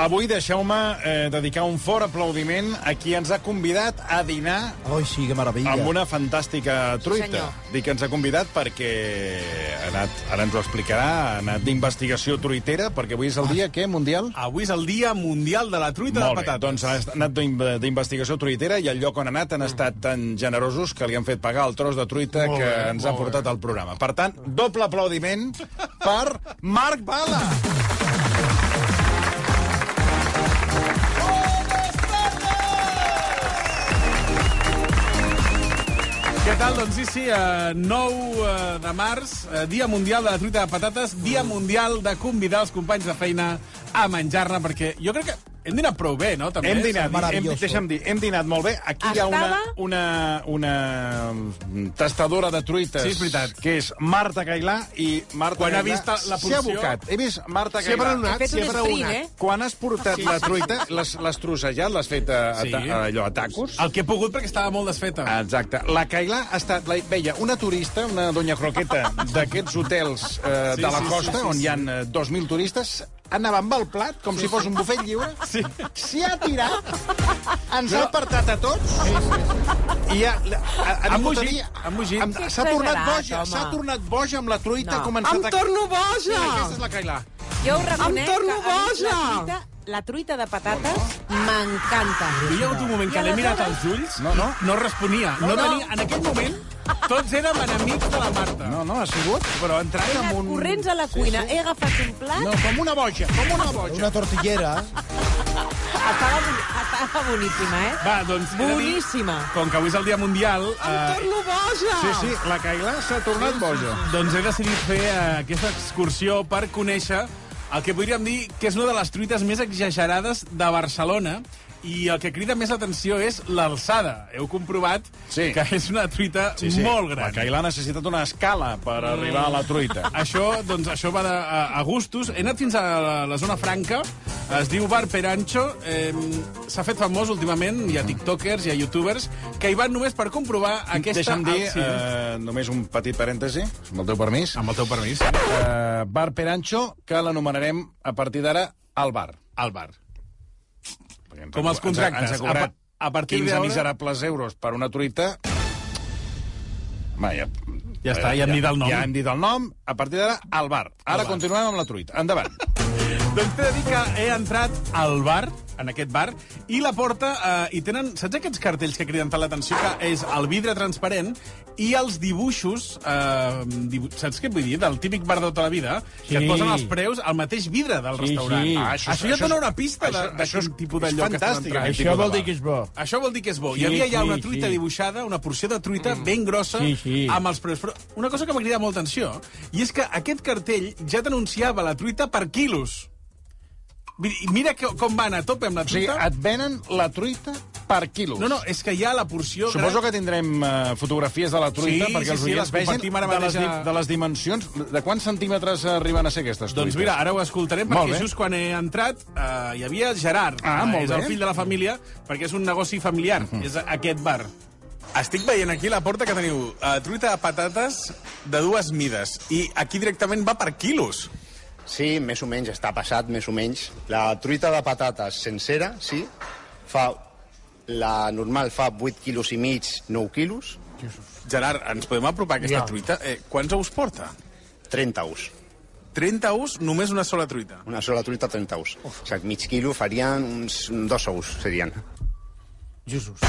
Avui deixeu-me eh, dedicar un fort aplaudiment a qui ens ha convidat a dinar Ai, sí, que meravella. amb una fantàstica truita. senyor. Dic que ens ha convidat perquè ha anat, ara ens ho explicarà, ha anat d'investigació truitera, perquè avui és el dia, què, mundial? Avui és el dia mundial de la truita Molt de bé, patates. doncs ha anat d'in- d'investigació truitera i el lloc on ha anat han estat tan generosos que li han fet pagar el tros de truita Molt que bé, ens ha portat al programa. Per tant, doble aplaudiment per Marc Bala. Doncs sí, sí, eh, 9 eh, de març, eh, Dia Mundial de la Truita de Patates, Dia Mundial de convidar els companys de feina a menjar-ne, perquè jo crec que hem dinat prou bé, no? També, Hem dinat, hem, deixa'm dir, hem dinat molt bé. Aquí hi ha una, Estava- una, una mm, tastadora de truites, Sí, és veritat. que és Marta Cailà, i Marta Quan ha Cailà vist la s'hi ha porció- abocat. He vist Marta S'hi ha fet s'hi ha berenat. eh? Quan has portat la truita, l'has trossejat, l'has fet a, a, Sí. a, allò, a tacos? El que he pogut perquè estava molt desfeta. Exacte. La Cailà ha estat, la, veia, una turista, una doña croqueta d'aquests hotels eh, Sí, de la sí, sí, costa, sí, on sí. hi ha eh, 2.000 turistes, anava amb el plat, com si fos un bufet lliure, Sí. s'hi ha tirat, ens ha apartat a tots, i ha, ha, ha, a mugit. amb- Que S'ha tornat boja, s'ha tornat boja amb la truita, No. començat Em a... torno Sí, boja! aquesta és la Cailà. Jo ho reconec Em torno que a boja! La truita, la truita de patates m'encanta. Hi ha hagut un moment que I l'he mirat als ulls, No, no. no responia. No, No. tenia, en aquell moment, tots érem enemics de la Marta. No, no, ha sigut, però ha entrat He amb anat un... corrents a la cuina, he agafat un plat, No, com una boja, com una boja. Una tortillera. estava, boni- estava boníssima, eh? Va, doncs, he de dir, Boníssima. com que avui és el dia mundial... Em Eh, torno boja! Sí, sí, la Cailà s'ha tornat boja. Doncs he decidit fer eh, aquesta excursió per conèixer el que podríem dir que és una de les truites més exagerades de Barcelona i el que crida més l'atenció és l'alçada. Heu comprovat Sí. que és una truita molt gran. La Cailà ha necessitat una escala per arribar a la truita. Això, doncs, això va de, a, a gustos. He anat fins a la, la zona franca, es diu Bar Perancho, eh, s'ha fet famós últimament, hi ha tiktokers, hi ha youtubers, que hi van només per comprovar aquesta... Deixa'm dir, sí. eh, només un petit parèntesi, amb el teu permís. Amb el teu permís. Eh, bar Perancho, que l'anomenarem a partir d'ara al bar. Al bar. Com els contractes. Ens ha, ens ha cobrat A a partir 15 d'ara- miserables euros per una truita. Va, ja, Ja està, ja hem dit el nom. Ja hem dit el nom. A partir d'ara, al bar. Ara bar. continuem amb la truita. Endavant. Doncs t'he de dir que he entrat al bar, en aquest bar, i la porta, eh, i tenen, saps aquests cartells que criden tant l'atenció, que és el vidre transparent i els dibuixos, eh, dibu saps què vull dir? Del típic bar de tota la vida, que et Sí. posen els preus al mateix vidre del Sí, restaurant. sí. Ah, això, això, ja et dona una pista això- de, de això és- tipus de lloc que fantàstic, entrant. Això vol dir que és bo. Això vol dir que és bo. Sí, Hi havia ja sí, una truita sí. dibuixada, una porció de truita ben grossa, Sí, sí. amb els preus. Però una cosa que m'ha cridat molt atenció, i és que aquest cartell ja t'anunciava la truita per quilos. Mira que, com van a tope amb la O sigui, truita. et venen la truita per quilos. No, no, és que hi ha la porció... Suposo que tindrem uh, fotografies de la truita Sí, perquè sí, els sí, oients vegin ara de les, de les dimensions. De quants centímetres arriben a ser aquestes truites? Doncs mira, ara ho escoltarem, Molt perquè bé. just quan he entrat eh, hi havia Gerard, Ah, molt és bé. el fill de la família, perquè és un negoci familiar, és aquest bar. Estic veient aquí la porta que teniu uh, truita de patates de dues mides, i aquí directament va per quilos. Sí, més o menys, està passat, més o menys. La truita de patates sencera, sí, fa... La normal fa 8 quilos i mig, 9 quilos, Gerard, ens podem apropar a aquesta Ja. truita? Eh, quants ous porta? 30 ous. 30 ous, només una sola truita. Una sola truita, 30 ous. O sigui, mig quilo farien uns dos ous, serien. Jesús.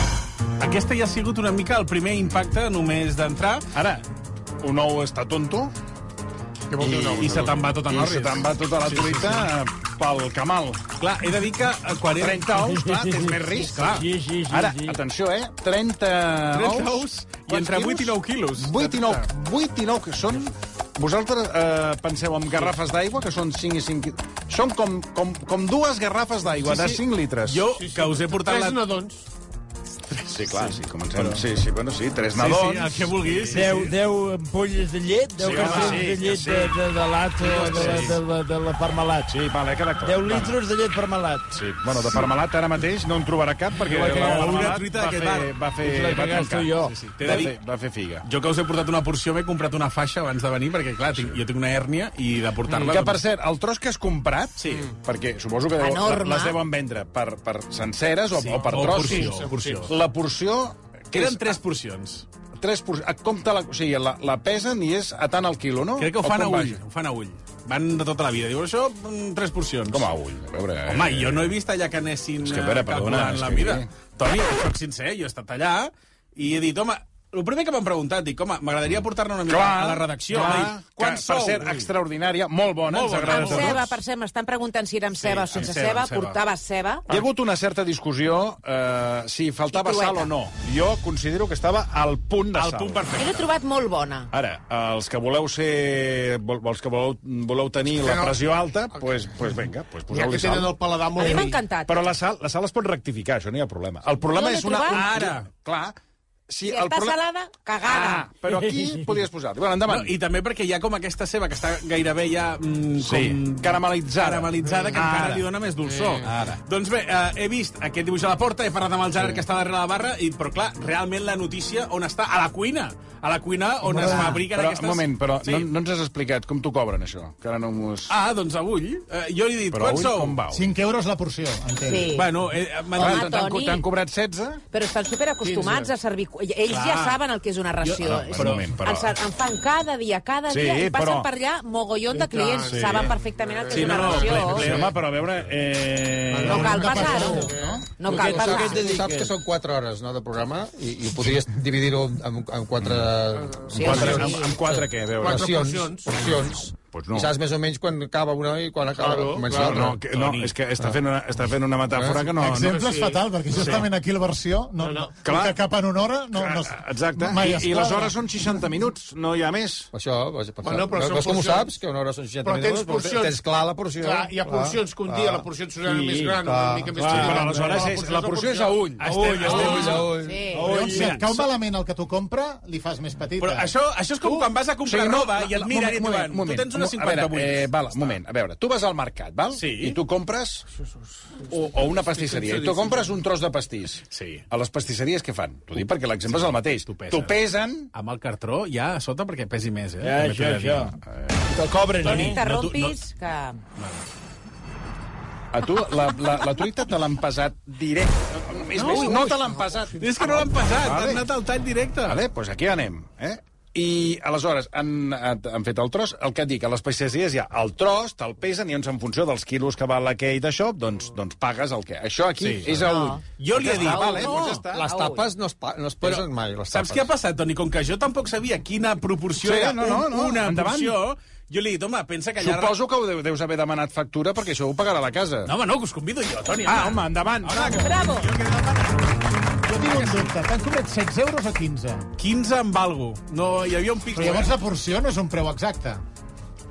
Aquesta ja ha sigut una mica el primer impacte només d'entrar Ara, un ou està tonto Què vol dir un ou? i se te'n va tot en i se te'n va tota la truita sí, pel camal. Clar, he de dir que eh, quan he... 30 ous, clar, tens més risc. Clar. Sí, sí, sí. Ara, sí. atenció, eh? 30, 30 ous i entre 8 i 9 quilos. 8 i 9, 8 i 9, que són... Vosaltres eh, penseu en garrafes d'aigua, que són 5 i 5... Són com, com, com dues garrafes d'aigua, Sí, de sí. 5 litres. Jo, que us he portat Tres la... nadons. Sí, clar, sí, comencem. Sí, sí, bueno, sí, tres Sí, nadons. sí, el que vulguis. Sí, 10, sí. 10 ampolles de llet, 10 Sí, cartells home, sí, de llet sí. de, de, de lat o de, la- de, la, de la parmalat. Sí, vale, queda clar. 10 litres de llet parmalat. Sí, bueno, de parmalat ara mateix no en trobarà cap perquè vaig la cagar una truita va d'aquest fer, bar. va fer, va cagaste trencar. jo. Sí, sí. De Va fer, va fer figa. Jo que us he portat una porció, m'he comprat una faixa abans de venir, perquè, clar, tinc, jo tinc una hèrnia i de portar-la... Que, per cert, el tros que has comprat, Sí. perquè suposo que deu, Enorme. les deuen vendre per, per senceres o, Sí, o per o trossos. porció, porció. La porció... que Eren és- tres porcions. Tres porcions. Compte la, o sigui, la, la pesen i és a tant al quilo, no? Crec que ho fan a ull, ho fan a ull. Van de tota la vida. Diu, això, mm, tres porcions. Com a ull? A veure... Home, eh, jo no he vist allà que anessin És que, a veure, eh, perdona, calculant la que- mida. Toni, soc sincer, jo he estat allà i he dit, home, el primer que m'han preguntat, dic, home, m'agradaria portar-ne una mica Clar, a la redacció. clar, Dic, que, Quant per sou? ser extraordinària, molt bona, Molt ens bona, agrada Amb a molt tots. ceba, per cert, m'estan preguntant si era amb ceba o sense ceba, ceba. Portava ceba. Hi ha hagut una certa discussió eh, si faltava I trueta. sal o no. Jo considero que estava al punt de El sal. punt perfecte. L'he trobat molt bona. Ara, els que voleu ser... vol- Els que voleu, voleu tenir la pressió alta, doncs pues, pues vinga, pues poseu-li que tenen sal. el paladar A molt mi m'ha encantat. Però la sal, la sal es pot rectificar, això no hi ha problema. El problema l'he és una... Ara. Clar, si, Si el està proble- salada, cagada. Ah, però aquí podries posar. Bueno, endavant. No, I també perquè hi ha com aquesta ceba que està gairebé ja mm, Sí, com caramelitzada. caramelitzada, que Ara. encara li dona més dolçor. Sí. Ara. Doncs bé, eh, he vist aquest dibuix a la porta, he parlat amb el Gerard que està darrere la barra, i, però clar, realment la notícia on està? A la cuina. A la cuina on es fabriquen Però, aquestes... un moment, però Sí. no, no ens has explicat com t'ho cobren, això. Que ara no m'ho has... Ah, doncs a ull. Eh, jo li he dit, però quants sou? com va? 5 euros la porció, entenc. Sí. Bueno, eh, m'han dit... T'han- cobrat 16? Però estan superacostumats a servir... Ells Clar. ja saben el que és una ració. Jo- no, És- un moment, però- En, en fan cada dia, cada Sí, dia, i passen però- per allà mogollon de clients. Sí. Saben perfectament el que Sí, és una no, no, ració. ple- ple- Sí, home, però a veure... Eh... No cal Hem de passar-ho. passar-ho, no? No cal passar-ho. tu saps que són 4 hores no, de programa i, i ho podries dividir-ho en, en 4 Sí, Quatre, sí. quatre què? Veure. porcions. porcions. porcions. Pues no. I saps més o menys quan acaba una i quan acaba Claro, comença claro. No, que, no, és que està fent una, està fent una metàfora que no... L'exemple no és fatal, perquè justament aquí la versió no, no, Clar. que cap en una hora no, no, Exacte. mai I, I les hores són 60 minuts, no hi ha més. Això, vas, per Bueno, però no, veus com ho saps, que una hora són 60 Però tens minuts, però porcions. tens clar la porció. Clar, hi ha porcions que un dia la porció serà Sí, més gran, clar, una mica més Clar, petita. però aleshores és, la porció és a ull. Estem, Ull, estem, ull, ull. Sí. Llavors, si Mira, et cau malament el que tu compra, li fas més petita. Però això, això és com quan vas a comprar roba i et miren i et diuen, tu tens una 58. A veure, eh, val, un moment, a veure, tu vas al mercat, val? Sí. I tu compres... O, o una pastisseria, i tu compres un tros de pastís. Sí. A les pastisseries què fan? T'ho dic perquè l'exemple és el mateix. t'ho pesen. Pesen... Amb el cartró ja a sota perquè pesi més, eh? Ja, això, això. Te'l cobren, No eh? t'interrompis, que... A tu, la, la, la truita te l'han pesat directe. És més, no te l'han pesat. És que no l'han pesat, Vale. han anat al tall directe. Vale, doncs pues aquí anem. Eh? I aleshores han, han fet el tros, el que et dic, a les pastisseries hi ha el tros, te'l pesen i en funció dels quilos que val aquell d'això, doncs, doncs pagues el que... Això aquí Sí. és a No. Jo li he dit... Ah, vale, No. doncs ja està. Les tapes no es, pa, no es pesen mai, les tapes. Saps què ha passat, Toni? Com que jo tampoc sabia quina proporció Sí, era no, no, no, una endavant. porció, jo li he dit, home, pensa que allà... Suposo que ho deu- deus haver demanat factura perquè això ho pagarà la casa. No, home, no, que us convido jo, Toni. Ah, home, endavant. Bravo! Jo tinc un dubte. T'han cobrat 16 euros o 15? 15 amb algo. No, hi havia un pico. Però llavors la porció no és un preu exacte.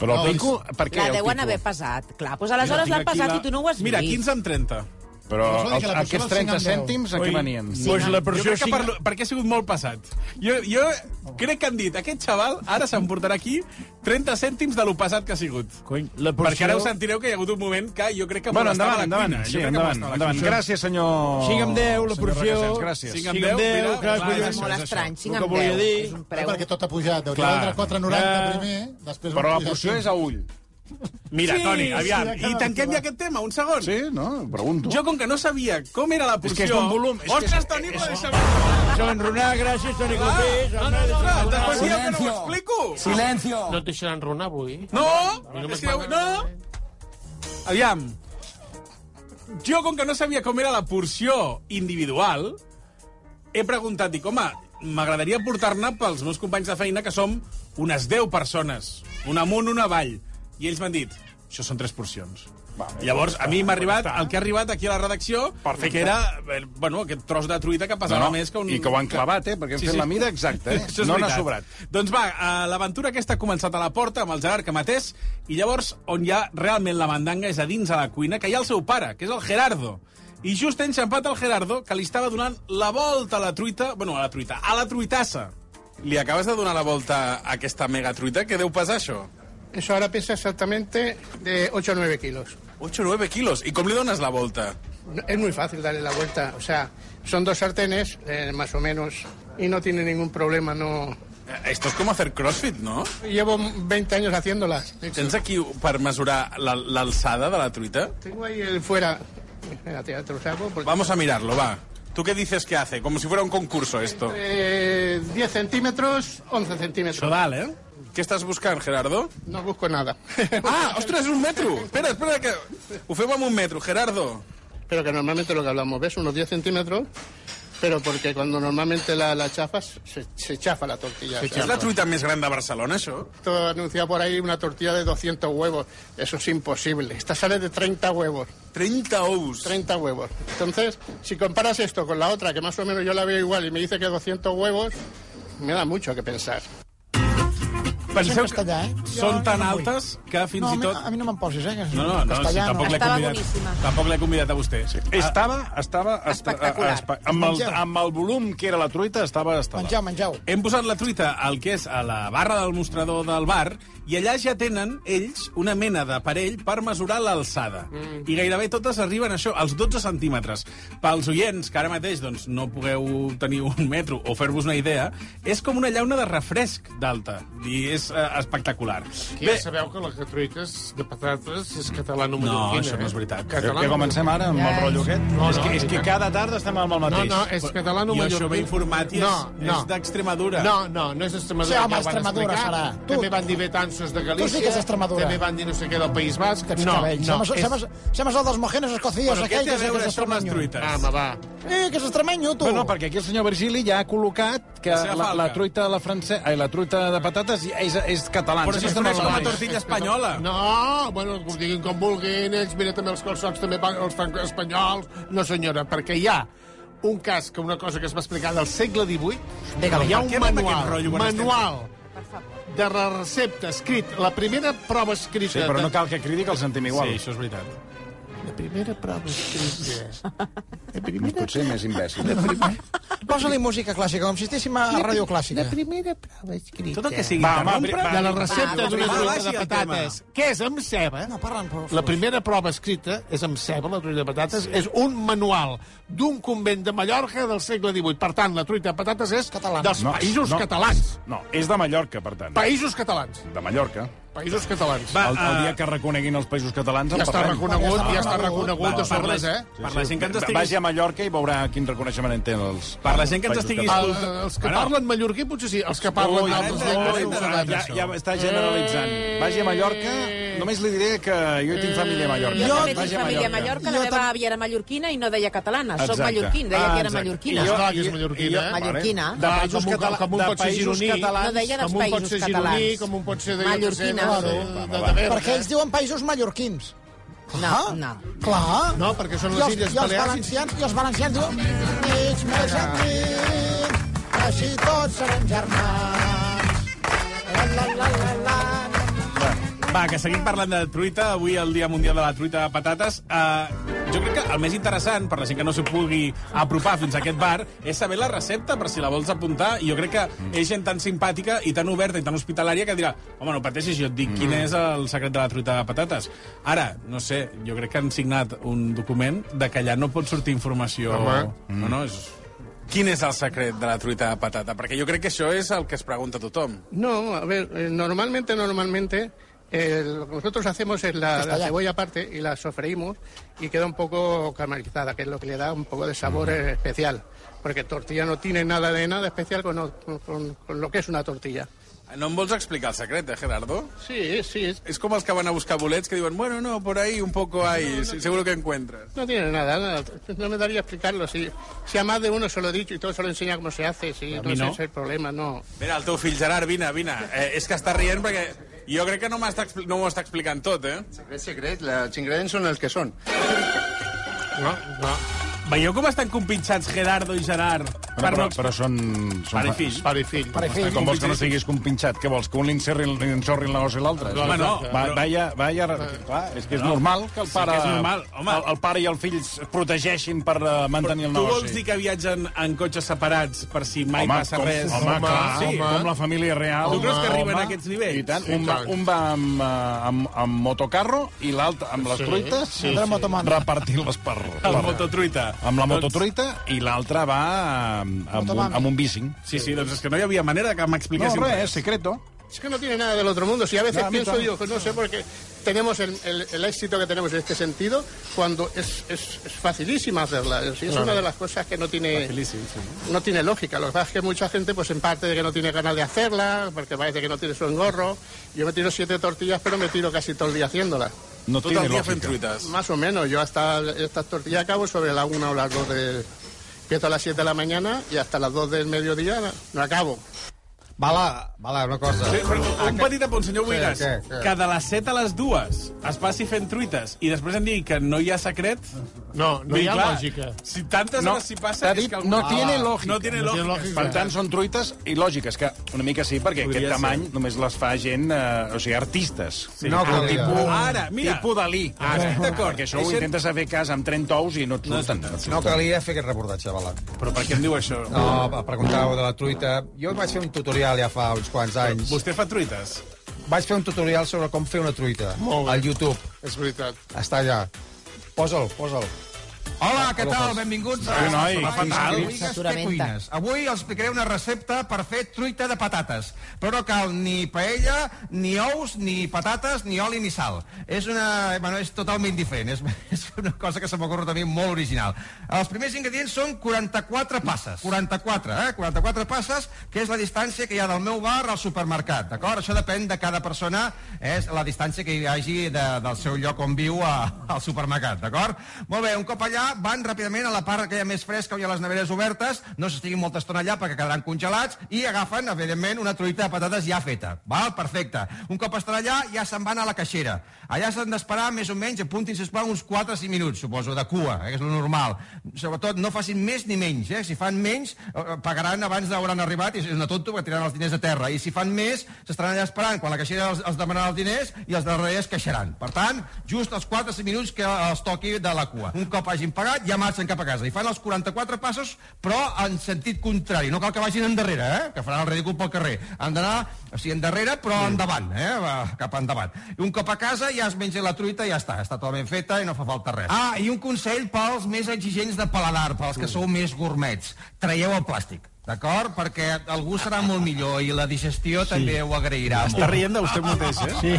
Però el No, pico... Per què La deuen haver pesat. Clar, doncs aleshores l'han pesat la- i tu no ho has Mira, vist. 15 amb 30. Però els, aquests val 30 cinc amb deu. cèntims a què venien? Pues la Jo porció crec que per, perquè ha sigut molt passat. Jo, jo crec que han dit, aquest xaval ara s'emportarà aquí 30 cèntims de lo passat que ha sigut. Cony, la porció... Perquè ara us sentireu que hi ha hagut un moment que jo crec que Bueno, endavant, la endavant. cuina. Sí, endavant, endavant. Gràcies, senyor... 5 amb 10, la porció. Gràcies. Cinc Cinc amb 10, mira, clar, clar. És molt estrany, El 5 que amb volia 10. dir. És un preu... perquè tot ha pujat. Hauria Clar. d'entrar 4,90 Ja. primer, després Però la porció és a ull. Mira, Sí, Toni, sí, aviam, ja i tanquem ja aquest tema, un segon. Sí, no? Pregunto. Jo, com que no sabia com era la És porció... que és d'un volum, és que és- Ostres, Toni, però és- deixa'm... Deixa'm enronar, gràcies, Toni Clopés. No, no, no, no, després dieu que no ho explico. No et deixaran enronar avui? No, és que... No! Aviam. Jo, com que no sabia com era la porció individual, he preguntat, dic, home, m'agradaria portar-ne pels meus companys de feina, que som unes 10 persones, una amunt, una avall. I ells m'han dit, això són tres porcions. Vale, Llavors, a mi m'ha arribat el que ha arribat aquí a la redacció, Perfecte. que era, eh, bueno, aquest tros de truita que pesava No, no, més que un... I que ho han clavat, eh? Perquè hem fet la mida exacta, eh? No n'ha sobrat. Doncs va, eh, l'aventura aquesta ha començat a la porta amb el Gerard Camatés i llavors on hi ha realment la mandanga és a dins a la cuina, que hi ha el seu pare, que és el Gerardo. I just ha enxampat el Gerardo, que li estava donant la volta a la truita... Bueno, a la truita, a la truitassa. Li acabes de donar la volta a aquesta mega truita? Què deu pesar, això? Eso ahora pesa exactamente de 8 o 9 kilos. 8 o 9 quilos. I com li dones la? No, Es muy fácil darle la vuelta. O sea, son dos sartenes, eh, más o menos, y no tiene ningún problema. No. Eh, Esto es como hacer crossfit, ¿no? Llevo 20 años haciéndolas. Tens aquí per mesurar la- l'alçada de la truita? Tengo ahí el fuera. Espérate, te lo saco. porque- Vamos a mirarlo, va. ¿Tú qué dices que hace? Como si fuera un concurso esto. Eh, 10 centímetros, 11 centímetros. Això eh? Què estàs buscant, Gerardo? No busco nada. Ah, ostres, un metro! Espera, espera, que ho fem amb un metro, Gerardo. Pero que normalmente lo que hablamos, ¿ves? Unos 10 centímetros, pero porque cuando normalmente la, la chafas, se, se chafa la tortilla. o sea, És la truita més gran de Barcelona, això? Esto anuncia por ahí una tortilla de 200 huevos. Eso es imposible. Esta sale de 30 huevos. 30 ous. 30 huevos. Entonces, si comparas esto con la otra, que más o menos yo la veo igual, y me dice que 200 huevos, me da mucho que pensar. Penseu en castellà, eh? Són Jo tan no vull. altes que fins no, i tot... A mi, a mi no me'n posis, eh? que No, no, no, sí, tampoc l'he convidat. Tampoc l'he convidat a vostè. Sí. Estava, estava... esta- Espectacular. espe- amb, el, amb el volum que era la truita, estava... estava. Mengeu, mengeu. Hem posat la truita al que és a la barra del mostrador del bar i allà ja tenen ells una mena d'aparell per mesurar l'alçada. Mm. I gairebé totes arriben a això, als 12 centímetres. Pels oients que ara mateix doncs, no pugueu tenir un metro o fer-vos una idea, és com una llauna de refresc d'alta. I és eh, espectacular. Aquí ja sabeu que la truites de patates és catalano No, mallorquina. això no és veritat. Que, que comencem ara amb el rotllo aquest? No, és, no, que, és que tant. cada tarda estem amb el No, mateix. no, és catalano Jo mallorquí. això m'he informat i és, no, no. és d'Extremadura. No, no, no és Extremadura. Sí, home, ja Extremadura explicar. serà. També van dir betanzos de Galícia. Tu sí que és Extremadura. També van dir no sé què del País Basc. Aquests no, cabells. no, Sembla, és... sembla, sembla el dels mojenos escocíos, Però què aquell té a que és, que veure és això amb les extremenyo. truites? Ah, home, va. Eh, que és extremenyo, tu. No, no, perquè aquí el senyor Virgili ja ha col·locat que La la, la truita de la francesa, ai, la truita de patates és, és catalana. Però si es Sempre coneix estem com a amb el tortilla espanyola. No, bueno, que ho diguin com vulguin, ells, mira, també els calçots també van, els fan espanyols. No, senyora, perquè hi ha un cas, que una cosa que es va explicar del segle XVIII, Digue-li. hi ha un manual, manual de la recepta escrit, la primera prova escrita... Sí, però no cal que cridi que el sentim igual. Sí, això és veritat. La primera prova escrita... La primera, Potser més imbècil. Posa-li música clàssica, com si estéssim a ràdio clàssica. la primera prova escrita... Tot el que sigui Va, interrompre... va, de la recepta Va, d'una va, truita de patates, que és amb ceba, No, parlen, però... La primera prova escrita és amb ceba, la truita de patates, sí. és un manual d'un convent de Mallorca del segle XVIII. Per tant, la truita de patates és Catalana. dels països catalans. No, és de Mallorca, per tant. Països catalans. De Mallorca. Països catalans. Va, El, el eh, dia que reconeguin els països catalans ja està parlem. reconegut, Ja està ja està reconegut. reconegut de Va, per sobres, eh? Per la gent que ens estigui... Vagi a Mallorca i veurà quin reconeixement en tenen els Per la gent que ens estigui catalans. El, els que Bueno, parlen mallorquí potser sí, els que parlen Ui, d'altres ara llengües sabem, Ja, això. ja està generalitzant. Vagi a Mallorca, només li diré que jo tinc família a Mallorca. Jo també Vagi tinc família a Mallorca, la Jo meva àvia era mallorquina i no deia catalana. Soc Exacte. mallorquín, deia Ah, que era exacte. mallorquina. I jo- Clar que és i- mallorquina. i jo- Mallorquina. De Ah, països, com un- catala com un de pot ser països gironí. catalans... Com un pot països ser gironí, catalans. com un pot ser de... Mallorquina. De, de, de, de, Perquè ells diuen països mallorquins. No, no. Clar. No, perquè són les Illes Balears. I els valencians diuen... Mig més endins, així tots serem germans. La, la, la, la, la. Va, que seguim parlant de truita, avui el Dia Mundial de la Truita de Patates. Uh, jo crec que el més interessant, per la gent que no s'ho pugui apropar fins a aquest bar, és saber la recepta, per si la vols apuntar. I jo crec que és gent tan simpàtica i tan oberta i tan hospitalària que dirà home, no pateixis, jo et dic quin és el secret de la truita de patates. Ara, no sé, jo crec que han signat un document de que allà no pot sortir informació... Home. No, no, és... Quin és el secret de la truita de patata? Perquè jo crec que això és el que es pregunta tothom. No, a ver, eh, normalmente, normalmente, eh, lo que nosotros hacemos es la, la cebolla aparte y la sofreímos y queda un poco caramelizada, que es lo que le da un poco de sabor eh, especial. Porque tortilla no tiene nada de nada especial con, con- con- lo que es una tortilla. No em vols explicar el secret, eh, Gerardo? Sí, sí, es- És com els que van a buscar bolets que diuen, bueno, no, por ahí un poco hay, sí, seguro que encuentras. no tiene nada, nada. No me daría explicarlo. Si, si a más de uno se lo he dicho y todo se lo enseña cómo se hace, si A no, no. ese es el problema, no. Mira, el teu fill Gerard, vine, vine. Eh, és que està rient perquè jo crec que no, m'està expli- no m'ho està explicant tot, eh? Secret, secret, la- els ingredients són els que són. No, no. Veieu com estan compinxats Gerardo i Gerard? Però, però, però són... són Pare i fill. Pare i fill. Pare i fill. Com vols que no estiguis compinxat? Què vols, que un li encerri, li ensorri el negoci a l'altre? Home, no, Va, però- vaya, vaya, clar, és que és No. normal que el Sí pare, que és normal, home. el, el pare i el fill es protegeixin per uh, mantenir el Tu negoci. vols dir que viatgen en cotxes separats per si mai home, passa com, res? Home, Home, clar, sí. com la família real. Tu creus que arriben Home, a aquests nivells? I tant, Sí, un, va, un va amb, eh, amb, amb motocarro i l'altre amb les Sí, truites sí, sí. Repartir-les per... Per- mototruita. Amb la Doncs- mototruita i l'altre va amb, amb, un, amb un bicing. Sí, sí, doncs és que no hi havia manera que No, m'expliquessin res, secreto. Es que no tiene nada del otro mundo. Si a veces No, a pienso, también. digo, no sé por qué tenemos el, el- el éxito que tenemos en este sentido, cuando es, es, es facilísima hacerla. Es, es una de las cosas que no tiene, sí. no tiene lógica. Lo que pasa es que mucha gente, pues en parte de que no tiene ganas de hacerla, porque parece que no tiene su engorro. Yo me tiro siete tortillas, pero me tiro casi todo el día haciéndola. No Tot tiene truites. Más o menos. Yo hasta estas tortillas acabo sobre la una o las dos de... Empiezo a las 7 de la mañana y hasta las 2 del mediodía no acabo. Bala, Bala, una cosa. Sí, però un petit apunt, senyor Sí, Buigas. què, què? Que de les 7 a les 2 es passi fent truites i després em digui que no hi ha secret... No, no hi ha clar, lògica. Si tantes No, hores s'hi passa... t'ha és dit, que no algú- tiene Ah, lògica. No tiene No tiene lògica. lògica. Per tant, són truites i lògiques, que una mica sí, perquè Podria aquest ser. tamany només les fa gent, eh, o sigui, artistes. Sí. No, Ah, que- tipus, Ara, mira. Tipus Dalí. Ara, d'acord. Perquè això ho intentes fer cas amb 30 ous i no et surten. No, No calia fer aquest reportatge, Bala. Però per què em diu això? No, preguntàveu de la truita. Jo vaig fer un tutorial ja fa uns quants anys. Vostè fa truites? Vaig fer un tutorial sobre com fer una truita. Molt bé. Al YouTube. És veritat. Està allà. Posa'l, posa'l. Hola, què tal? Benvinguts a... Sí, noi, a fatal. Cuines. Avui els explicaré una recepta per fer truita de patates. Però no cal ni paella, ni ous, ni patates, ni oli, ni sal. És una... Bueno, és totalment diferent. És, és una cosa que se m'ocorre també molt original. Els primers ingredients són 44 passes. 44, eh? 44 passes, que és la distància que hi ha del meu bar al supermercat, d'acord? Això depèn de cada persona, és la distància que hi hagi de, del seu lloc on viu a, al supermercat, d'acord? Molt bé, un cop allà van ràpidament a la part aquella més fresca on hi ha les neveres obertes, no s'estiguin molta estona allà perquè quedaran congelats, i agafen, evidentment, una truita de patates ja feta. Val? Perfecte. Un cop estan allà, ja se'n van a la caixera. Allà s'han d'esperar més o menys, apuntin, sisplau, uns 4 o 5 minuts, suposo, de cua, eh, que és lo normal. Sobretot, no facin més ni menys, eh? Si fan menys, eh, pagaran abans d'hauran arribat i és una tonto que tiraran els diners a terra. I si fan més, s'estaran allà esperant quan la caixera els, els demanarà els diners i els darrers queixaran. Per tant, just els 4 o 5 minuts que els toqui de la cua. Un cop hagin pagat, ja marxen cap a casa. I fan els 44 passos, però en sentit contrari. No cal que vagin endarrere, eh? que faran el ridícul pel carrer. Han d'anar, o sigui, endarrere, però endavant, eh? Va, cap endavant. I un cop a casa ja es menja la truita i ja està. Està totalment feta i no fa falta res. Ah, i un consell pels més exigents de paladar, pels que sou més gourmets. Traieu el plàstic. D'acord? Perquè el gust serà molt millor i la digestió sí. també ho agrairà Està rient de vostè mateix, eh? Sí.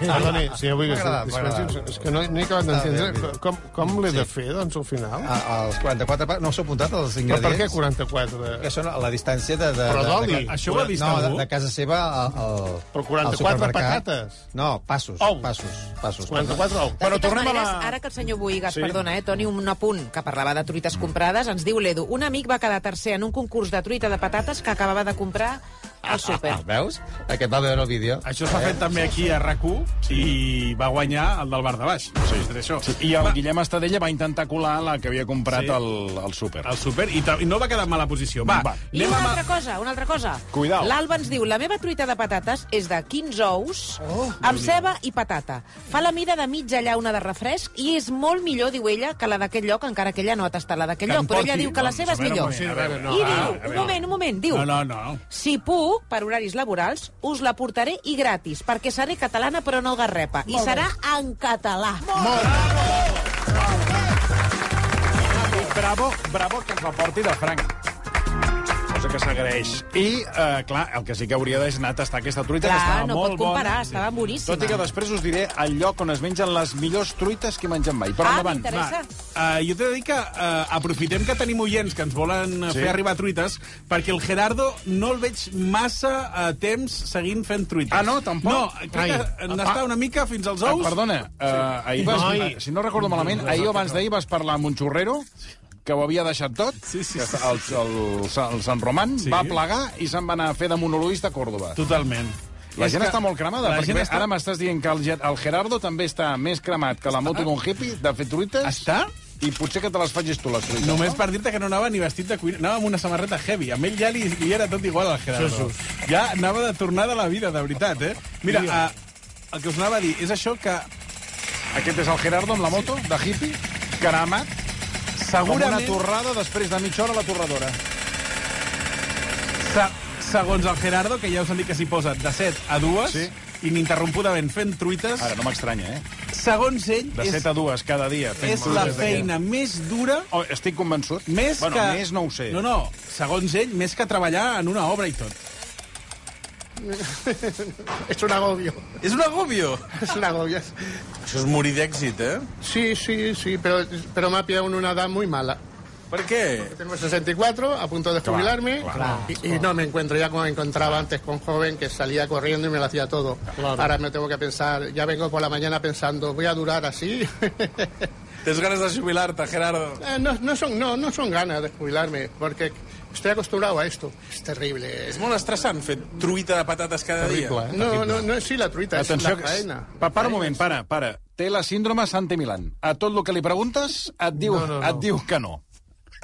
Perdoni, avui que agradat, m'ha agradat. és que no, no he acabat Està d'entendre com, com l'he de fer, doncs, al final. A, als 44 pa- no s'ho apuntat els Però per què ingredients? 44? que són a la distància de... de Però de- d'oli. de- Això ho ha vist no, de, algú? de casa seva al, al, Però al 44 supermercat. patates. No, passos, Ous. passos, passos. 44 ous. De Però tornem a maneres, la- ara que el senyor Boigas, Sí. sí. perdona, eh, Toni, un apunt que parlava de truites comprades, ens diu l'Edu, un amic va quedar tercer en un concurs de truita de patates que acabava de comprar al súper. Ah, veus? Aquest va veure el vídeo. Això s'ha fet també aquí a rac i va guanyar el del bar de baix. Sí. Això. Sí, I el Guillem Estadella va intentar colar la que havia comprat Sí. sí. al, al súper. Al súper i, i no va quedar en mala posició. Va, Va. I una altra cosa, una altra cosa. Cuidao. L'Alba ens diu, la meva truita de patates és de 15 ous, oh, amb ceba i patata. Fa la mida de mitja llauna de refresc i és molt millor, diu ella, que la d'aquest lloc, encara que ella no ha tastat la d'aquell Que lloc. Però ella diu que la Doncs, seva és millor. no, I ah, diu, un moment, un moment, diu... No, no, no. Si puc, per horaris laborals, us la portaré i gratis, perquè seré catalana però no garrepa. I serà en català. Bravo, bravo que ens la porti de franc. Cosa que s'agraeix. I, eh, clar, el que sí que hauria d'anar a tastar aquesta truita, Clar, que estava no molt pot comparar, bona. estava boníssima. Tot i que després us diré el lloc on es mengen les millors truites que menjat mai. Però Ah, endavant. m'interessa. Uh, jo t'he de dir que uh, aprofitem que tenim oients que ens volen sí. Sí. fer arribar truites, perquè el Gerardo no el veig massa uh, temps seguint fent truites. Ah, no? Tampoc? No, crec Ai. que n'està una mica fins als Ah, ous. perdona, eh, ahir vas, Noi. si no recordo malament, ahir o abans d'ahir vas parlar amb un xurrero que ho havia deixat tot, Sí, sí, que sí. El, el, el, el Sant Roman Sí. va plegar i se'n va anar a fer de monologuista a Còrdoba. Totalment. La És gent que està molt cremada, la perquè gent bé, està- ara m'estàs dient que el, el Gerardo també està més cremat que la moto d'un hippie de fer truites. Està? i potser que te les facis tu, les truites. Només per dir-te que no anava ni vestit de cuina, anava amb una samarreta heavy. A ell ja li, li era tot igual al Gerardo. Ja anava de tornada a la vida, de veritat, eh? Mira, uh, el que us anava a dir és això que Aquest és el Gerardo amb la moto, de hippie, caramat, com una segurament, torrada després de mitja hora a la torradora. se, segons el Gerardo, que ja us han dit que s'hi posa de 7 a 2, Sí. ininterrompudament fent truites, Ara, no m'estranya, eh? segons ell, De és, 7 a 2 cada dia. fent és la feina més dura Oh, estic convençut. Més bueno, que... més no ho sé. No, no, segons ell, més que treballar en una obra i tot. Es un agobio. És un agobio. Es un agobio. Això és morir d'èxit, eh? Sí, sí, sí, pero, pero me ha pillado en una edad muy mala. Per què? Tengo 64, a punto de jubilarme, claro. y, y no me encuentro ya como me encontraba antes con joven, que salía corriendo y me lo hacía todo. Ahora me tengo que pensar, ya vengo por la mañana pensando, ¿voy a durar así? Tens ganes de jubilar-te, Gerardo? Eh, no, no, son, no, no son ganas de jubilarme, porque estoy acostumbrado a esto. Es terrible. És molt estressant fer truita de patates cada dia. No, no, no es sí la truita, es Atenció, la que... faena. Pa, para un moment, para, para. Té la síndrome Santi Milan. A tot el que li preguntes et diu, no, no, no. Et diu que no.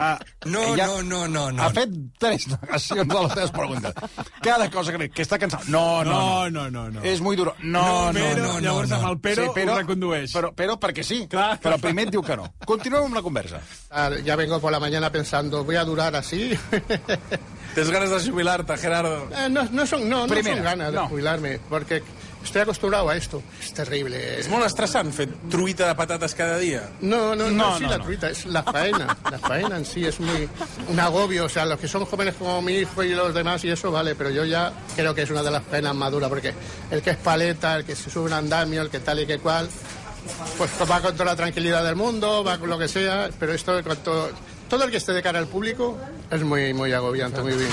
Ah, No, ella no, no, no, no. Ha fet tres negacions de les teves preguntes. Cada cosa que. Que està cansat. No, no, No, no, no. no. És muy duro. No, no, Però, no. llavors no. amb el però, però, ho recondueix. Però, però perquè sí. Clar. Però primer et diu que no. Continuem amb la conversa. Ya vengo por la mañana pensando, ¿voy a durar así? Tens ganes de jubilar-te, Gerardo? Eh, no, no, son, no, no Primera, son ganas de no. jubilarme, porque estoy acostumbrado a esto. Es terrible. És molt estressant fer truita de patates cada dia. No, no, no, No, es sí no, la no. truita, es la faena. La faena en sí es muy un agobio. O sea, los que son jóvenes como mi hijo y los demás y eso, vale, pero yo ya creo que es una de las faenas más duras, porque el que es paleta, el que se sube un andamio, el que tal y que cual, pues va con toda la tranquilidad del mundo, va con lo que sea, pero esto, con todo, todo el que esté de cara al público, es muy, muy agobiante, muy bien.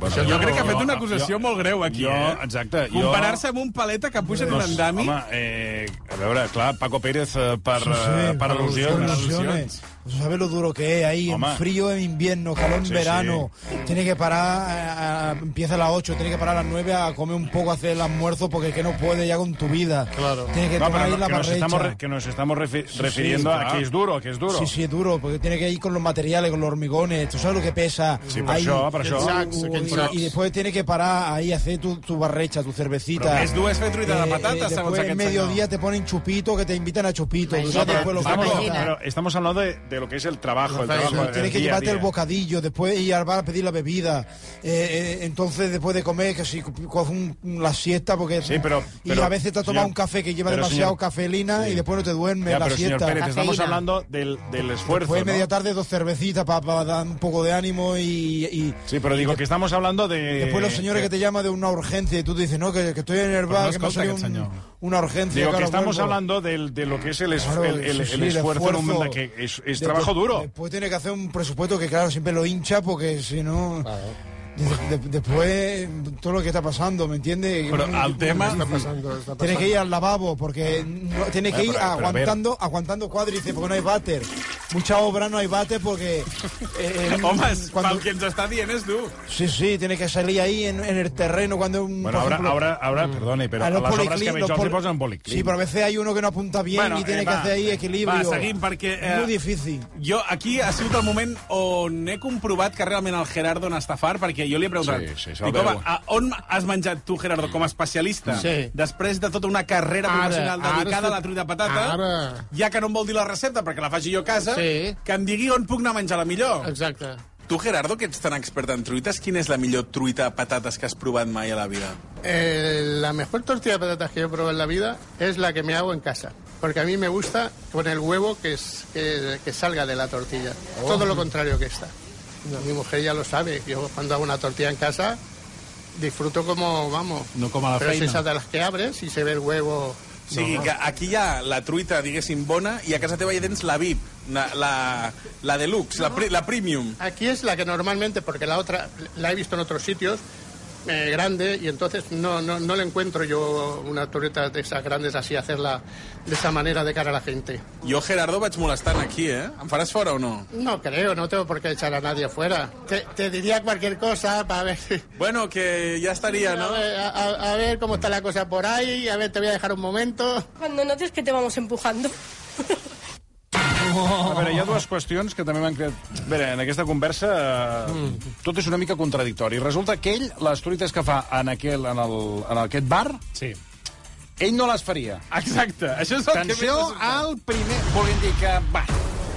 Bueno, Jo crec que ha fet una acusació molt greu aquí, jo, eh? exacte, jo- Comparar-se amb un paleta que puja en un andami... Home, eh, a veure, clar, Paco Pérez eh, per, eh, per al·lusions. alusiones. ¿Sabes lo duro que es ahí? En frío en invierno, calor en Sí, verano. Tiene que parar, a- a- empieza a las 8, tiene que parar a las 9 a comer un poco, a hacer el almuerzo, porque es que no puede ya con tu vida. Claro. Tiene que No, tomar ahí no, la que, nos barrecha. estamos, re- que nos estamos refi- Sí, refiriendo sí, a claro. que es duro, a que es duro. Sí, sí, es duro, porque tiene que ir con los materiales, con los hormigones. ¿Tú sabes lo que pesa? Sí, per això, per això. Y, y después tiene que parar ahí, hacer tu, tu barrecha, tu cervecita. Dur és fer truita de patates, segons después, en mediodía te ponen chupito, que te invitan a chupito. Tú sabes lo que estamos, pero estamos hablando de, de lo que es el trabajo. El trabajo el Tienes que día llevarte día. el bocadillo, después ir al bar a pedir la bebida. Eh, eh, entonces, después de comer, que si coges un- la siesta, porque. Sí, pero- y pero, a veces te has tomado señor- un café que lleva demasiado señor- cafeína Sí. y después no te duermes Ya, la pero señor siesta. Pérez, estamos hablando del, del esfuerzo. Después, ¿no? media tarde, dos cervecitas para dar un poco de ánimo y. y- Sí, pero digo que estamos hablando de... Después los señores que te llaman de una urgencia y tú dices, no, que, que estoy en el bar, no que me ha salido un-. Una urgencia. Digo que estamos vuelvo. hablando del- de, lo que es el, Claro, el, el- sí, sí, el esfuerzo, en un mundo que es, es De- trabajo duro. Después tiene que hacer un presupuesto que, claro, siempre lo hincha porque si no. De- de- después todo lo que está pasando, ¿me entiendes? Però el tema... Está pasando, está Tiene que ir al lavabo porque no, tiene que Bueno, ir pero- pero a ver. aguantando, aguantando cuádriceps porque no hay váter. Mucha obra no hay váter porque. eh, eh, Home, és- cuando- que ens està dient és dur. Sí, sí, tiene que salir ahí en, en el terreno cuando un. Bueno, ahora, ejemplo, ahora, ahora, perdone, pero a a los las obras policlin- que veig els poli- hi posen policlin. Sí, pero a veces hay uno que no apunta bien Bueno, y tiene eh, que va. hacer ahí equilibrio. Va, seguim, perquè... Es muy difícil. Jo, aquí ha sigut el moment on he comprovat que realment el Gerardo n'està fart, perquè jo li he preguntat... Sí, sí, dic, home, a, on has menjat tu, Gerardo, com a especialista? Sí. Després de tota una carrera Ara, professional ara dedicada a la truita de patata, ara. ja que no em vol dir la recepta perquè la faci jo a casa, Sí. que em digui on puc anar a menjar la millor. Exacte. Tu, Gerardo, que ets tan expert en truites, quina és la millor truita de patates que has provat mai a la vida? Eh, la mejor tortilla de patatas que yo he probado en la vida es la que me hago en casa. Porque a mí me gusta con el huevo que, es, que, que salga de la tortilla. Todo lo contrario que esta. Mi mujer ya lo sabe. Yo cuando hago una tortilla en casa disfruto como, vamos. No com a la pero feina. es esa de las que abres y se ve el huevo. O sigui, que aquí hi ha la truita, diguéssim, bona, i a casa teva hi tens la VIP, la, la, la deluxe, la, la premium. Aquí es la que normalmente, porque la otra la he visto en otros sitios, eh, grande, y entonces no, no, no le encuentro yo una torreta de esas grandes así, hacerla de esa manera de cara a la gente. Jo, Gerardo, vaig molestant aquí, eh? Em faràs fora o no? No creo, no tengo por qué echar a nadie afuera. Te, te diría cualquier cosa para ver, si- Bueno, que ja estaria, a, no? ver, a- a- a ver cómo está la cosa por ahí, a ver, te voy a dejar un momento. Cuando notes que te vamos empujando. A veure, hi ha dues qüestions que també m'han creat... A veure, en aquesta conversa mm. tot és una mica contradictori. Resulta que ell, les truites que fa en, aquel, en, el, en aquest bar, Sí. ell no les faria. Exacte, això és el que Atenció al primer... Volent dir que, va,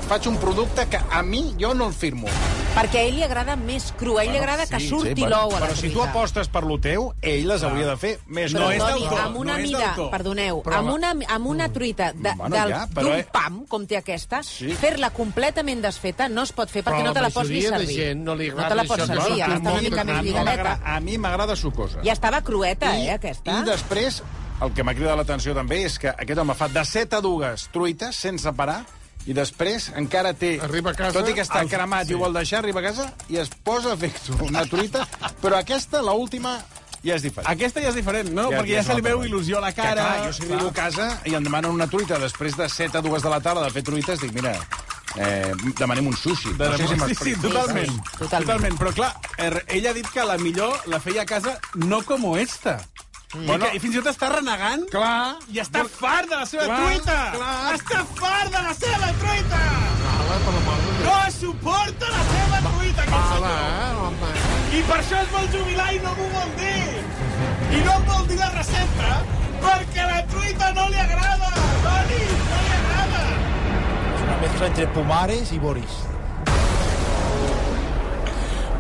faig un producte que a mi jo no el firmo. Perquè a ell li agrada més cru, a ell li agrada que surti bueno, l'ou a la Però si tu apostes per lo teu, ell les hauria de fer més Però, crues. Toni, amb una mida, perdoneu, Però, amb una, amb una truita de, Bueno, del- ja, però, d'un eh, pam, com té aquesta, Sí. fer-la completament desfeta no es pot fer perquè Però no te la la pots ni servir. gent no li no te agrada la pots servir, clar, ja a està una mi mica més a mi lligadeta. m'agrada- A mi m'agrada sucosa. Ja estava crueta, eh, aquesta. I després, el que m'ha cridat l'atenció també és que aquest home fa de 7 a 2 truites sense parar i després encara té... Arriba a casa, Tot i que està el- cremat i ho vol deixar, arriba a casa i es posa a fer una truita, però aquesta, la última, ja és diferent. Aquesta ja és diferent, no? Ja- Perquè ja ja se li veu il·lusió a la Que, cara. clar, jo si arribo a casa i em demanen una truita després de 7 a 2 de la tarda de fer truites, dic, mira, eh, demanem un sushi. De no sé si sí, sí, totalment, totalment. totalment. Però clar, er, ell ha dit que la millor la feia a casa no com esta. Mm. Bueno. I, que, I fins i tot està renegant Clar. i està fart de la seva Clar, truita. clar. Està fart de la seva. No suporta la seva truita, aquest Hola, senyor. eh, home. I per això es vol jubilar i no m'ho vol dir. I no em vol dir la recepta perquè la truita no li agrada. Toni, no li agrada. És una mezcla entre Pumares i Boris.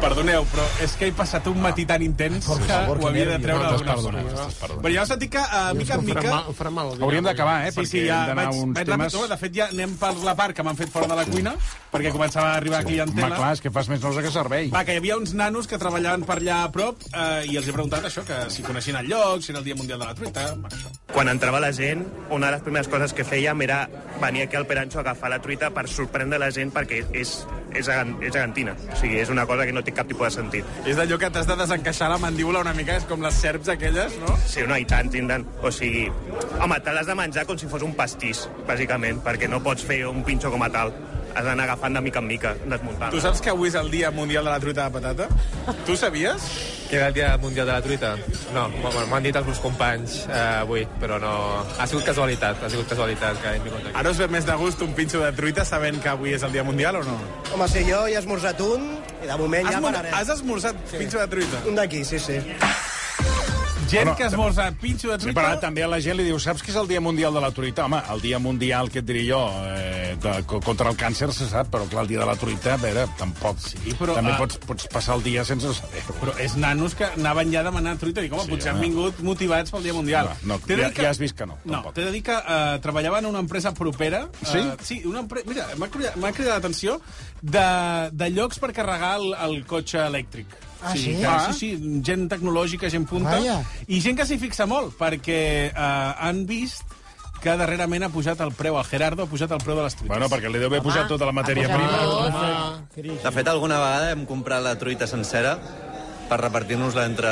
Perdoneu, però és que he passat un matí tan intens Por que favor, ho que havia de treure No, d'alguna forma. Però ja heu sentit que, uh, mica en mica... mal- em farà mal. Hauríem d'acabar, eh? Sí, perquè sí, ja hem d'anar vaig, a uns vaig temes... de fet, ja anem per la part que m'han fet fora de la cuina, perquè començava a arribar clientela. Home, clar, és que fas més nosa que servei. Va, que hi havia uns nanos que treballaven per allà a prop eh, i els he preguntat això, que si coneixien el lloc, si era el Dia Mundial de la Truita... Això. Quan entrava la gent, una de les primeres coses que fèiem era venir aquí al Perancho a agafar la truita per sorprendre la gent perquè és, és, és gegantina. O sigui, és una cosa que no té cap tipus de sentit. És d'allò que t'has de desencaixar la mandíbula una mica, és com les serps aquelles, no? Sí, no, i tant, i tant. O sigui, home, te l'has de menjar com si fos un pastís, bàsicament, perquè no pots fer un pinxo com a tal. Has d'anar agafant de mica en mica, desmuntant. Tu saps que avui és el Dia Mundial de la Truita de Patata? Tu sabies? Que era el dia mundial de la truita? No, m'ho m'ho han dit els meus companys eh, avui, però no... Ha sigut casualitat, ha sigut casualitat que hem vingut aquí. Ara us ve més de gust un pinxo de truita sabent que avui és el Dia Mundial o no? Home, sí, jo he esmorzat un i de moment Has, ja pararé. has esmorzat pinxo de truita? Un d'aquí, sí, sí. Gent Bueno, que esmorza pinxo de Sí, truita... però també a la gent li diu, saps que és el Dia Mundial de la Truita? Home, el Dia Mundial, què et diré jo, eh, de, co- contra el càncer se sap, però clar, el Dia de la Truita, a veure, tampoc. Sí, però, també ah, pots, pots passar el dia sense saber Però és nanos que anaven ja a demanar truita i dic, home, Sí, potser home. han vingut motivats pel Dia Mundial. No, no, ja- que- ja has vist que no, No, tampoc. t'he de dir que uh, treballava en una empresa propera. Sí? Uh, sí, una empresa... Mira, m'ha cridat, cridat l'atenció de, de llocs per carregar el, el cotxe elèctric. Ah, sí? que, Ah. sí, sí, gent tecnològica, gent punta. Vaja. I gent que s'hi fixa molt, perquè uh, han vist que darrerament ha pujat el preu, el Gerardo ha pujat el preu de les truites. Bueno, perquè li deu haver pujat tota la matèria prima. De fet, alguna vegada hem comprat la truita sencera per repartir-nos-la entre...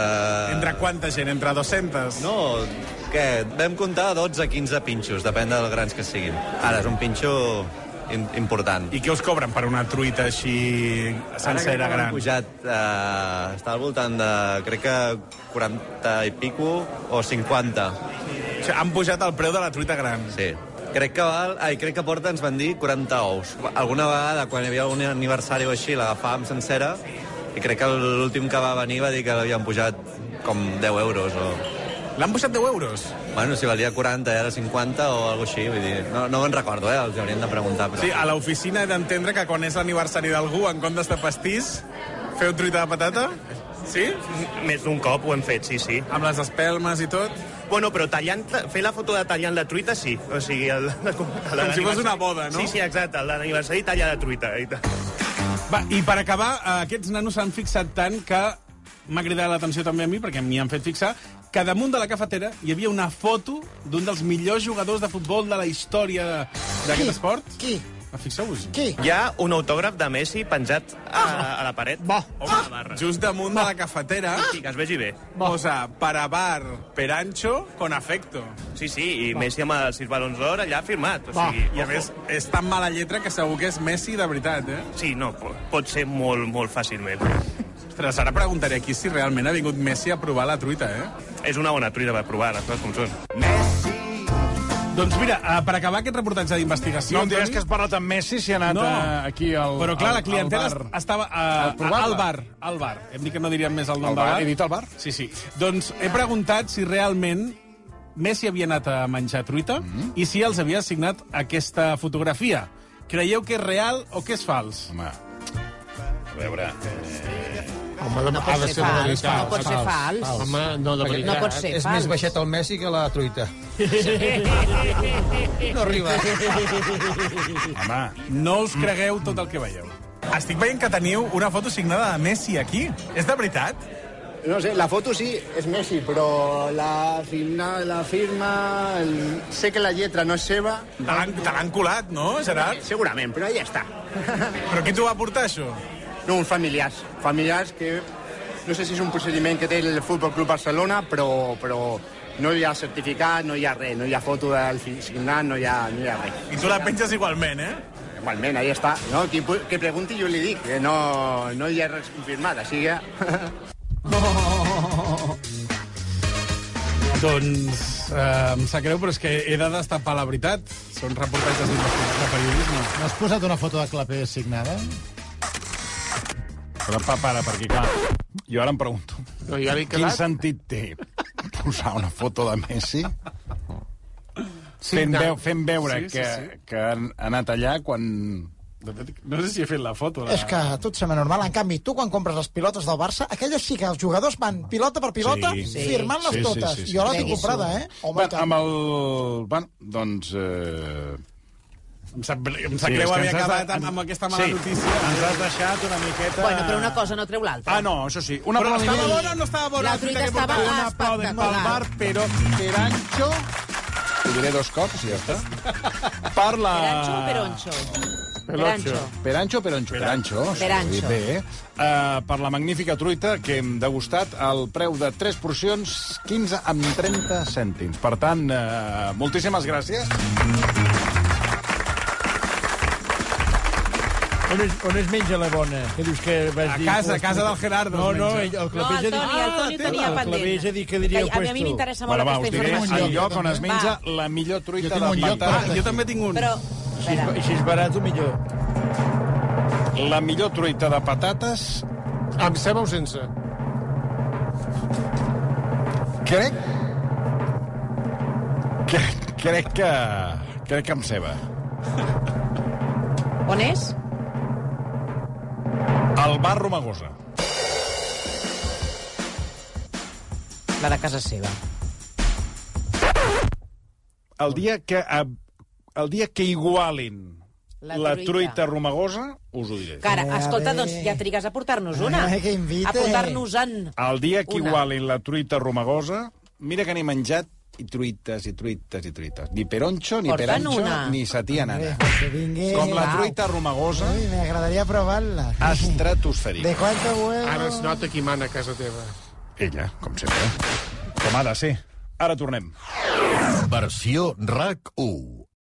Entre quanta gent? Entre 200? No, què? Vam comptar 12-15 pinxos, depèn dels grans que siguin. Ara, és un pinxo in important. I què us cobren per una truita així sencera, Ara gran? Han pujat, eh, està al voltant de, crec que 40 i pico o 50. O sigui, han pujat el preu de la truita gran. Sí. Crec que val, ai, crec que porta, ens van dir 40 ous. Alguna vegada, quan hi havia algun aniversari o així, l'agafàvem sencera i crec que l'últim que va venir va dir que l'havien pujat com 10 euros o... L'han pujat 10 euros? Bueno, si valia 40 i ara 50 o alguna així, vull dir... No, no me'n recordo, eh? Els haurien de preguntar, però... Sí, a l'oficina he d'entendre que quan és l'aniversari d'algú, en comptes de pastís, feu truita de patata? Sí? Més d'un cop ho hem fet, sí, sí. Amb les espelmes i tot? Bueno, però tallant, fer la foto de tallant la truita, sí. O sigui, el, el, Com si fos una boda, no? Sí, sí, exacte. El l'aniversari talla la truita. I. Va, i per acabar, eh, aquests nanos s'han fixat tant que m'ha cridat l'atenció també a mi, perquè m'hi han fet fixar, que damunt de la cafetera hi havia una foto d'un dels millors jugadors de futbol de la història d'aquest esport. Qui? Fixeu-vos. Qui? Hi ha un autògraf de Messi penjat a, a la paret. Va. Home, a la barra. Just damunt de la cafetera Sí, que es vegi bé. posa para bar Perancho con afecto. Sí, sí, i Messi amb els sis balons d'or allà firmat. O Va. sigui, I a més, és tan mala lletra que segur que és Messi de veritat, eh? Sí, no, po- pot ser molt, molt fàcilment. Ostres, ara preguntaré aquí si realment ha vingut Messi a provar la truita, eh? És una bona truita per provar, les coses com són. Doncs mira, eh, per acabar aquest reportatge d'investigació... No em diràs Toni- que has parlat amb Messi si ha anat No. eh, aquí al Però clar, al- la clientela bar. estava A uh, provar-la. al bar, al bar. Hem dit que no diríem més el nom Al del bar? bar. He dit al bar? Sí, sí. Doncs he preguntat si realment Messi havia anat a menjar truita Mm-hmm. i si els havia assignat aquesta fotografia. Creieu que és real o que és fals? Home, a veure... Eh... Home, No ha pot de ser ser de fals, veritat. no pot ser fals. Home, no, de veritat. no pot ser És fals. més baixet el Messi que la truita. No arriba. Home, No us cregueu tot el que veieu. Estic veient que teniu una foto signada de Messi aquí. És de veritat? No sé, la foto sí, és Messi, però la, firma, la firma... El... Sé que la lletra no és seva. Te l'han colat, no, Gerard? Segurament, però ja està. Però qui t'ho va portar, això? No, uns familiars. Familiars que... No sé si és un procediment que té el Futbol Club Barcelona, però, però no hi ha certificat, no hi ha res, no hi ha foto del signat, no hi ha, no hi ha res. I tu la penges igualment, eh? Igualment, ahí està. No, qui, que pregunti jo li dic, que no, no hi ha res confirmat, així que... Doncs eh, em sap greu, però és que he de destapar la veritat. Són reportatges d'investigació de periodisme. No has posat una foto de clapé signada? Però pa, para, perquè clar, jo ara em pregunto, No, ja quin quedat. sentit té posar una foto de Messi fent, Signat. veu, fent veure Sí, sí, que, sí. que han anat allà quan... De fet, No sé si he fet la foto. La... És que tot sembla normal. En canvi, tu quan compres les pilotes del Barça, aquelles sí que els jugadors van pilota per pilota Sí. Sí. firmant-les Sí, sí, totes. sí, sí. Jo la tinc Sí. comprada, eh? Home, Bueno, amb el... Bueno, doncs... Eh... Em sap, em sap Sí, greu haver acabat de- amb, amb aquesta mala sí, notícia. ens has deixat una miqueta... Bueno, però una cosa no treu l'altra. Ah, no, això sí. Una Però estava bona o no estava bona? La truita estava portava? Un aplaudiment pel espectacular. bar, però Perancho... Ho diré dos cops i ja està. Per la... Perancho o Peroncho? Perancho. Perancho o Peroncho? Perancho. sí, Perancho. Bé. Uh, per la magnífica truita que hem degustat al preu de 3 porcions, 15 amb 30 cèntims. Per tant, uh, moltíssimes gràcies. On es, on es menja la bona? Que dius que vas A dir... casa, a casa del Gerardo No, no, el, el No, Clapés el Toni, el Toni té- tenia el pendent. Clapés ha dit que diria Que a mi- a mi puesto. m'interessa molt Bueno, va, aquesta informació. el lloc on es menja Va. la millor truita de patata. Ah, jo també tinc un. Però, Si és, espera, i si és barat, o millor. La millor truita de patates, Amb ceba o sense? crec... que crec que... Crec que amb ceba. on és? El bar Romagosa. La de casa seva. El dia que, eh, el dia que igualin La la, truita. truita romagosa, us ho diré. Cara, escolta, doncs ja trigues a portar-nos una. Ai, que invite. A portar-nos-en. El dia que Una. igualin la truita romagosa, mira que n'he menjat i truites, i truites, i truites. Ni peronxo, ni Porta'n peranxo, una. ni satia nana. Que vingui... Com la truita romagosa, Uy, me agradaría probarla. estratosfèrica. ¿De cuánto huevo? Ara es nota qui mana a casa teva. Ella, com sempre. Com ha de ser. Ara tornem. Versió RAC 1.